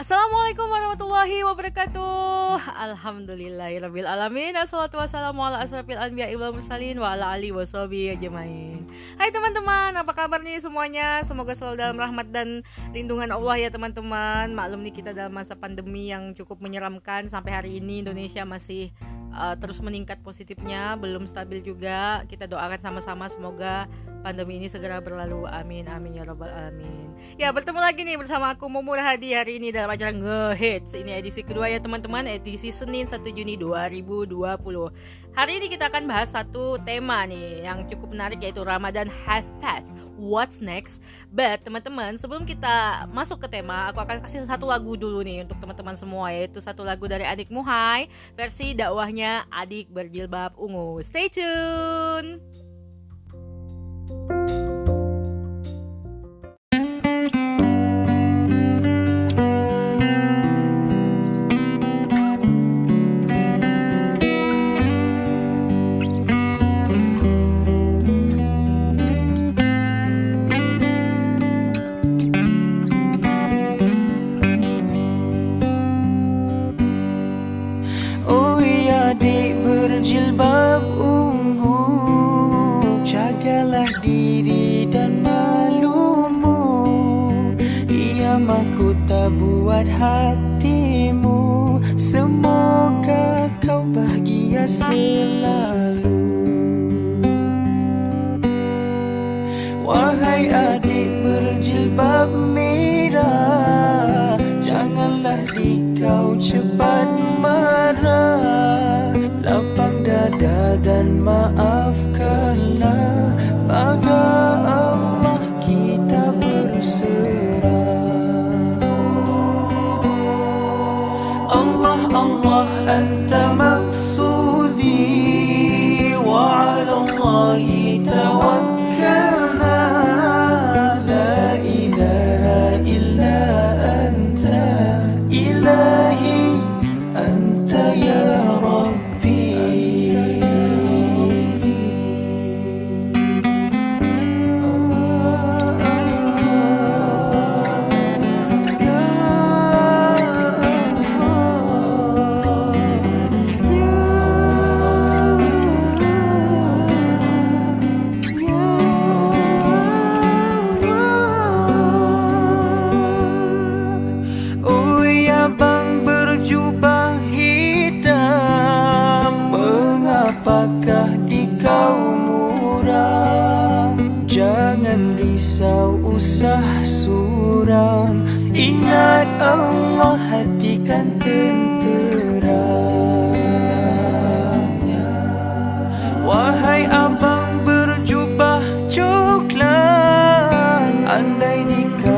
Assalamualaikum warahmatullahi wabarakatuh Alhamdulillahirabbil alamin Assalatu wassalamu ala asrafil anbiya wal mursalin wa ala alihi washabihi ajmain. Hai teman-teman, apa kabar nih semuanya? Semoga selalu dalam rahmat dan lindungan Allah ya teman-teman. Maklum nih kita dalam masa pandemi yang cukup menyeramkan sampai hari ini Indonesia masih uh, terus meningkat positifnya, belum stabil juga. Kita doakan sama-sama semoga pandemi ini segera berlalu. Amin amin ya robbal alamin. Ya, bertemu lagi nih bersama aku Momur Hadi hari ini dalam acara Ngehits. Ini edisi kedua ya teman-teman, edisi Senin 1 Juni 2020. Hari ini kita akan bahas satu tema nih yang cukup menarik yaitu Ramadan has passed. What's next? But teman-teman, sebelum kita masuk ke tema, aku akan kasih satu lagu dulu nih untuk teman-teman semua yaitu satu lagu dari Adik Muhai versi dakwahnya Adik Berjilbab Ungu. Stay tune. andai nikah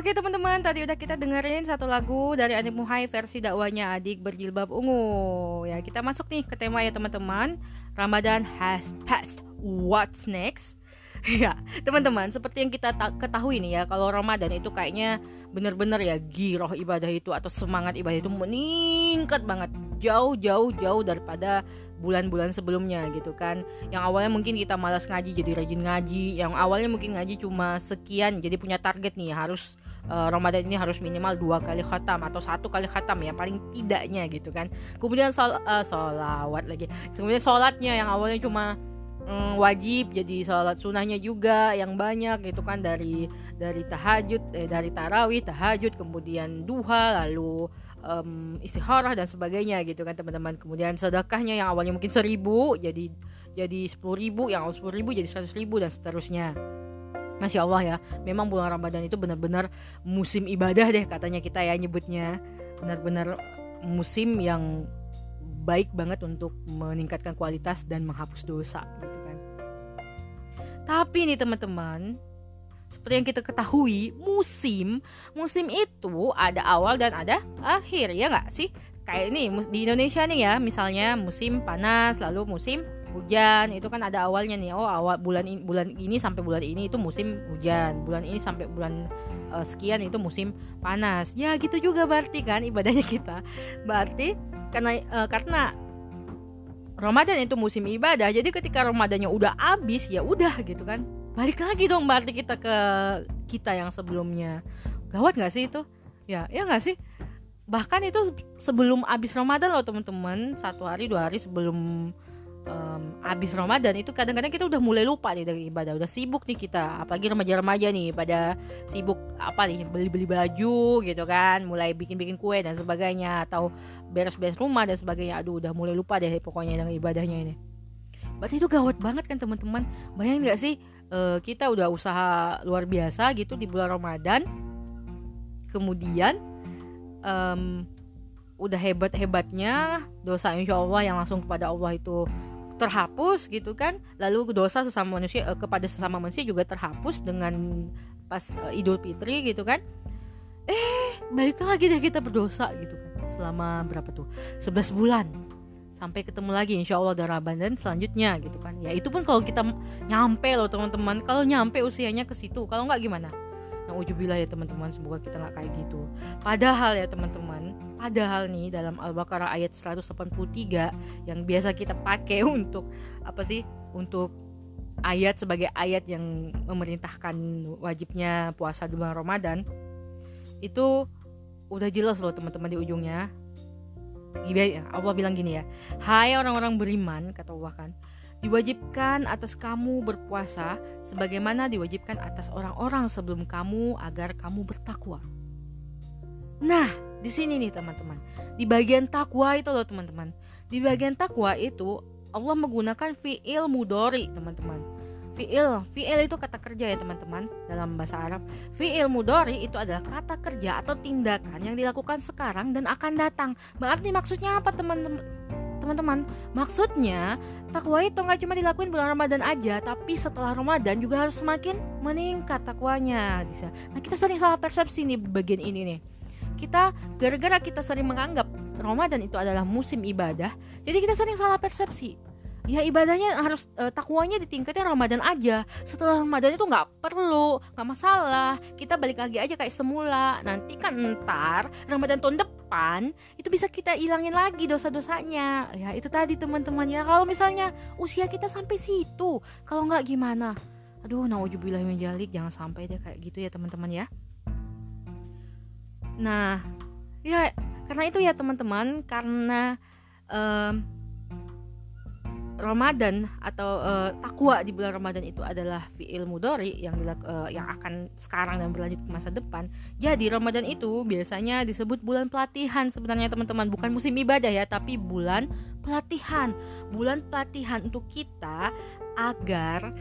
Oke teman-teman, tadi udah kita dengerin satu lagu dari Adik Muhai versi dakwanya Adik berjilbab ungu. Ya, kita masuk nih ke tema ya teman-teman. Ramadan has passed. What's next? ya, teman-teman, seperti yang kita ketahui nih ya, kalau Ramadan itu kayaknya bener-bener ya giroh ibadah itu atau semangat ibadah itu meningkat banget jauh jauh jauh daripada bulan-bulan sebelumnya gitu kan yang awalnya mungkin kita malas ngaji jadi rajin ngaji yang awalnya mungkin ngaji cuma sekian jadi punya target nih harus uh, Ramadan ini harus minimal dua kali khatam atau satu kali khatam ya paling tidaknya gitu kan. Kemudian sol uh, solawat lagi. Kemudian sholatnya yang awalnya cuma um, wajib jadi sholat sunnahnya juga yang banyak gitu kan dari dari tahajud eh, dari tarawih tahajud kemudian duha lalu um, istikharah dan sebagainya gitu kan teman-teman. Kemudian sedekahnya yang awalnya mungkin seribu jadi jadi sepuluh ribu yang awal sepuluh ribu jadi seratus ribu dan seterusnya Masya Allah ya. Memang bulan Ramadan itu benar-benar musim ibadah deh katanya kita ya nyebutnya. Benar-benar musim yang baik banget untuk meningkatkan kualitas dan menghapus dosa gitu kan. Tapi nih teman-teman seperti yang kita ketahui, musim musim itu ada awal dan ada akhir ya nggak sih? Kayak ini di Indonesia nih ya, misalnya musim panas, lalu musim hujan itu kan ada awalnya nih. Oh awal bulan ini, bulan ini sampai bulan ini itu musim hujan, bulan ini sampai bulan uh, sekian itu musim panas. Ya gitu juga berarti kan ibadahnya kita. Berarti karena uh, karena Ramadan itu musim ibadah, jadi ketika Ramadannya udah habis ya udah gitu kan balik lagi dong berarti kita ke kita yang sebelumnya gawat nggak sih itu ya ya nggak sih bahkan itu sebelum abis Ramadan loh teman-teman satu hari dua hari sebelum um, abis Ramadan itu kadang-kadang kita udah mulai lupa nih dari ibadah. Udah sibuk nih kita apalagi remaja-remaja nih pada sibuk apa nih beli-beli baju gitu kan mulai bikin-bikin kue dan sebagainya atau beres-beres rumah dan sebagainya. Aduh udah mulai lupa deh pokoknya dengan ibadahnya ini. Berarti itu gawat banget kan teman-teman. Bayangin nggak sih uh, kita udah usaha luar biasa gitu di bulan Ramadan kemudian um, udah hebat hebatnya dosa insya Allah yang langsung kepada Allah itu terhapus gitu kan. Lalu dosa sesama manusia uh, kepada sesama manusia juga terhapus dengan pas uh, Idul Fitri gitu kan. Eh balik lagi deh kita berdosa gitu kan selama berapa tuh? 11 bulan. Sampai ketemu lagi insya Allah dari Ramadan selanjutnya gitu kan. Ya itu pun kalau kita nyampe loh teman-teman. Kalau nyampe usianya ke situ kalau nggak gimana nah ya teman-teman semoga kita nggak kayak gitu. Padahal ya teman-teman padahal nih dalam Al-Baqarah ayat 183 yang biasa kita pakai untuk apa sih untuk ayat sebagai ayat yang memerintahkan wajibnya puasa di bulan Ramadan itu udah jelas loh teman-teman di ujungnya. Allah bilang gini ya Hai orang-orang beriman kata Allah kan Diwajibkan atas kamu berpuasa Sebagaimana diwajibkan atas orang-orang sebelum kamu Agar kamu bertakwa Nah di sini nih teman-teman Di bagian takwa itu loh teman-teman Di bagian takwa itu Allah menggunakan fi'il mudori teman-teman Fi'il, fi'il itu kata kerja ya teman-teman dalam bahasa Arab. Fi'il mudori itu adalah kata kerja atau tindakan yang dilakukan sekarang dan akan datang. Berarti maksudnya apa teman-teman? Teman-teman, maksudnya takwa itu nggak cuma dilakuin bulan Ramadan aja, tapi setelah Ramadan juga harus semakin meningkat takwanya. Nah kita sering salah persepsi nih bagian ini nih. Kita gara-gara kita sering menganggap Ramadan itu adalah musim ibadah, jadi kita sering salah persepsi ya ibadahnya harus uh, takwanya ditingkatin Ramadan aja. Setelah Ramadan itu nggak perlu nggak masalah. Kita balik lagi aja kayak semula. Nanti kan ntar Ramadan tahun depan itu bisa kita ilangin lagi dosa-dosanya. Ya itu tadi teman-teman. Ya kalau misalnya usia kita sampai situ kalau nggak gimana? Aduh naujubillah menjalik jangan sampai deh kayak gitu ya teman-teman ya. Nah ya karena itu ya teman-teman. Karena um, Ramadan atau uh, takwa di bulan Ramadan itu adalah fi'il mudori yang uh, yang akan sekarang dan berlanjut ke masa depan. Jadi Ramadan itu biasanya disebut bulan pelatihan sebenarnya teman-teman, bukan musim ibadah ya, tapi bulan pelatihan. Bulan pelatihan untuk kita agar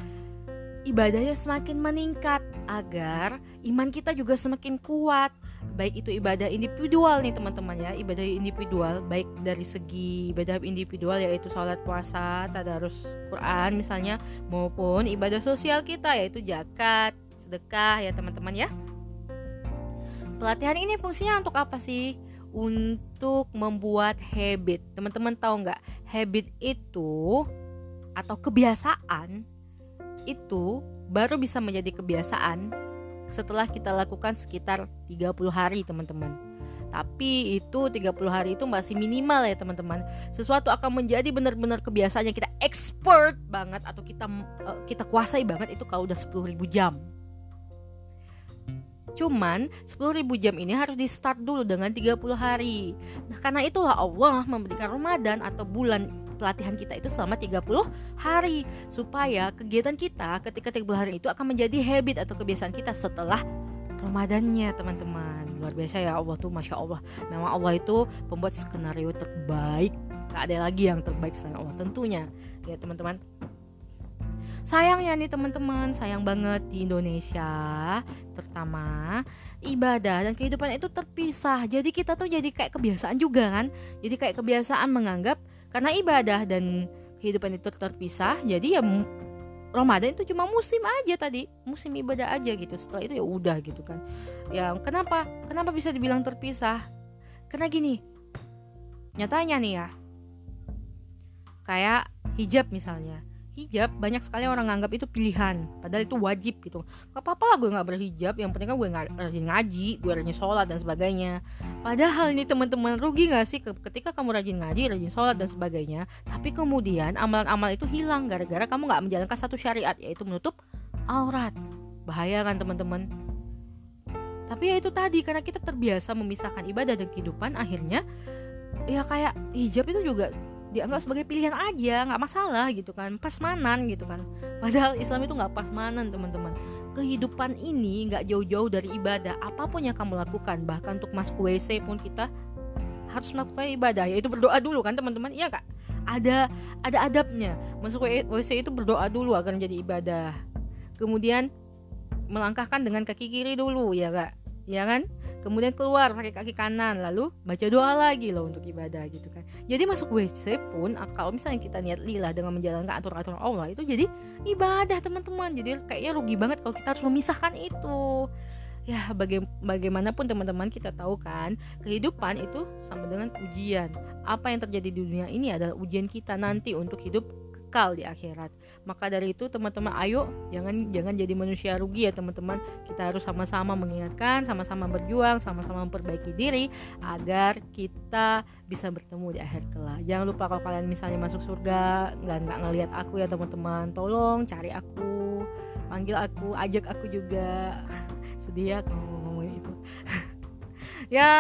ibadahnya semakin meningkat, agar iman kita juga semakin kuat baik itu ibadah individual nih teman-teman ya. Ibadah individual baik dari segi ibadah individual yaitu sholat puasa tadarus Quran misalnya maupun ibadah sosial kita yaitu zakat sedekah ya teman-teman ya. Pelatihan ini fungsinya untuk apa sih? Untuk membuat habit. Teman-teman tahu nggak? Habit itu atau kebiasaan itu baru bisa menjadi kebiasaan setelah kita lakukan sekitar 30 hari teman-teman Tapi itu 30 hari itu masih minimal ya teman-teman. Sesuatu akan menjadi benar-benar kebiasaan yang kita expert banget atau kita uh, kita kuasai banget itu kalau udah 10.000 jam. Cuman 10.000 jam ini harus di start dulu dengan 30 hari. Nah, karena itulah Allah memberikan Ramadan atau bulan pelatihan kita itu selama 30 hari supaya kegiatan kita ketika 30 hari itu akan menjadi habit atau kebiasaan kita setelah Ramadannya teman-teman. Luar biasa ya Allah tuh Masya Allah. Memang Allah itu pembuat skenario terbaik. Gak ada lagi yang terbaik selain Allah tentunya. Ya teman-teman. Sayangnya nih teman-teman sayang banget di Indonesia terutama ibadah dan kehidupan itu terpisah. Jadi kita tuh jadi kayak kebiasaan juga kan? Jadi kayak kebiasaan menganggap karena ibadah dan kehidupan itu terpisah jadi ya Ramadan itu cuma musim aja tadi musim ibadah aja gitu. Setelah itu ya udah gitu kan. Ya kenapa? Kenapa bisa dibilang terpisah? Karena gini nyatanya nih ya kayak hijab misalnya hijab banyak sekali orang nganggap itu pilihan. Padahal itu wajib gitu. Gak apa-apa lah gue nggak berhijab yang penting kan gue nggak rajin ngaji gue rajin sholat dan sebagainya. Padahal ini teman-teman rugi gak sih ketika kamu rajin ngaji rajin sholat dan sebagainya tapi kemudian amalan-amal itu hilang gara-gara kamu nggak menjalankan satu syariat yaitu menutup aurat. Bahaya kan teman-teman? Tapi ya itu tadi karena kita terbiasa memisahkan ibadah dan kehidupan akhirnya ya kayak hijab itu juga dianggap sebagai pilihan aja nggak masalah gitu kan pasmanan gitu kan. Padahal Islam itu nggak pasmanan teman-teman. Kehidupan ini nggak jauh-jauh dari ibadah. Apa pun yang kamu lakukan bahkan untuk masuk WC pun kita harus melakukan ibadah. Yaitu berdoa dulu kan teman-teman. Iya kak ada ada adabnya. Masuk WC itu berdoa dulu akan jadi ibadah. Kemudian melangkahkan dengan kaki kiri dulu ya kak ya kan kemudian keluar pakai kaki kanan lalu baca doa lagi loh untuk ibadah gitu kan. Jadi masuk WC pun kalau misalnya kita niat lillah dengan menjalankan aturan-aturan Allah itu jadi ibadah teman-teman. Jadi kayaknya rugi banget kalau kita harus memisahkan itu. Ya baga bagaimanapun teman-teman kita tahu kan kehidupan itu sama dengan ujian. Apa yang terjadi di dunia ini adalah ujian kita nanti untuk hidup kekal di akhirat. Maka dari itu teman-teman ayo jangan jangan jadi manusia rugi ya teman-teman. Kita harus sama-sama mengingatkan, sama-sama berjuang, sama-sama memperbaiki diri agar kita bisa bertemu di akhir kelak. Jangan lupa kalau kalian misalnya masuk surga nggak nggak ngelihat aku ya teman-teman, tolong cari aku, panggil aku, ajak aku juga. Sedih ya kalau ngomongin itu. Ya,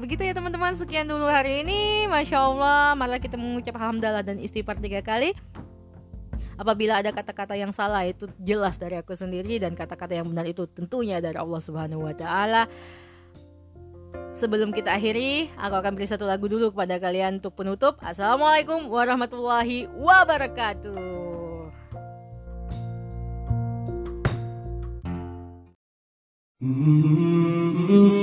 begitu ya teman-teman. Sekian dulu hari ini. Masya Allah, malah kita mengucap hamdalah dan istighfar tiga kali apabila ada kata-kata yang salah itu jelas dari aku sendiri dan kata-kata yang benar itu tentunya dari Allah Subhanahu wa taala Sebelum kita akhiri, aku akan beri satu lagu dulu kepada kalian untuk penutup. Assalamualaikum warahmatullahi wabarakatuh. Mm-hmm.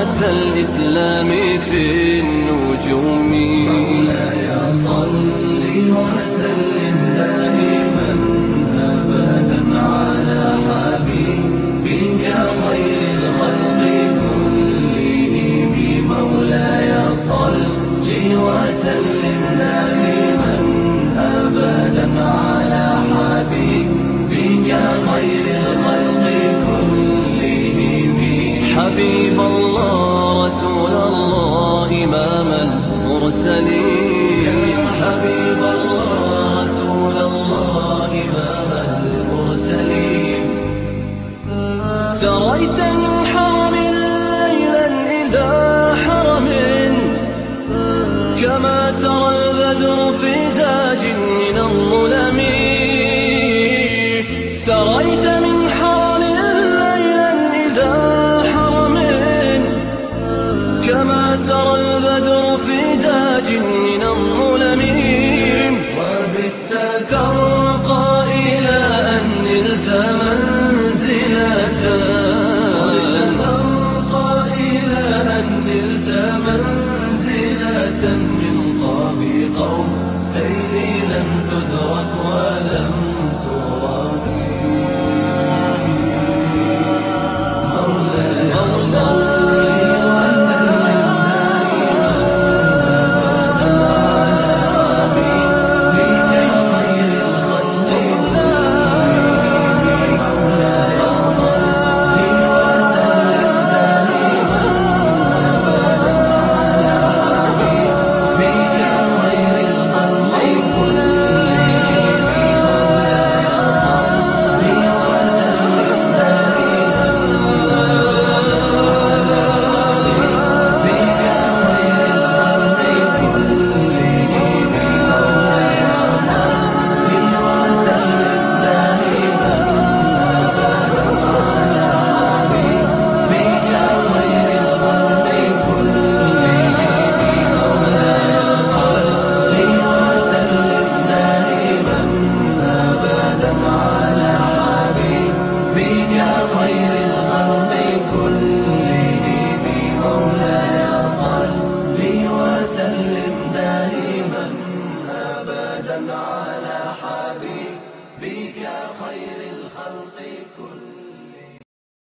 الإسلام في النجوم. مولاي صل وسلم دائما أبدا على حبيبك خير الخلق كلهم مولاي صل وسلم دائما. حبيب الله رسول الله إمام المرسلين. يا حبيب الله رسول الله إمام المرسلين. سريت من حرم ليلا إلى حرم كما سرى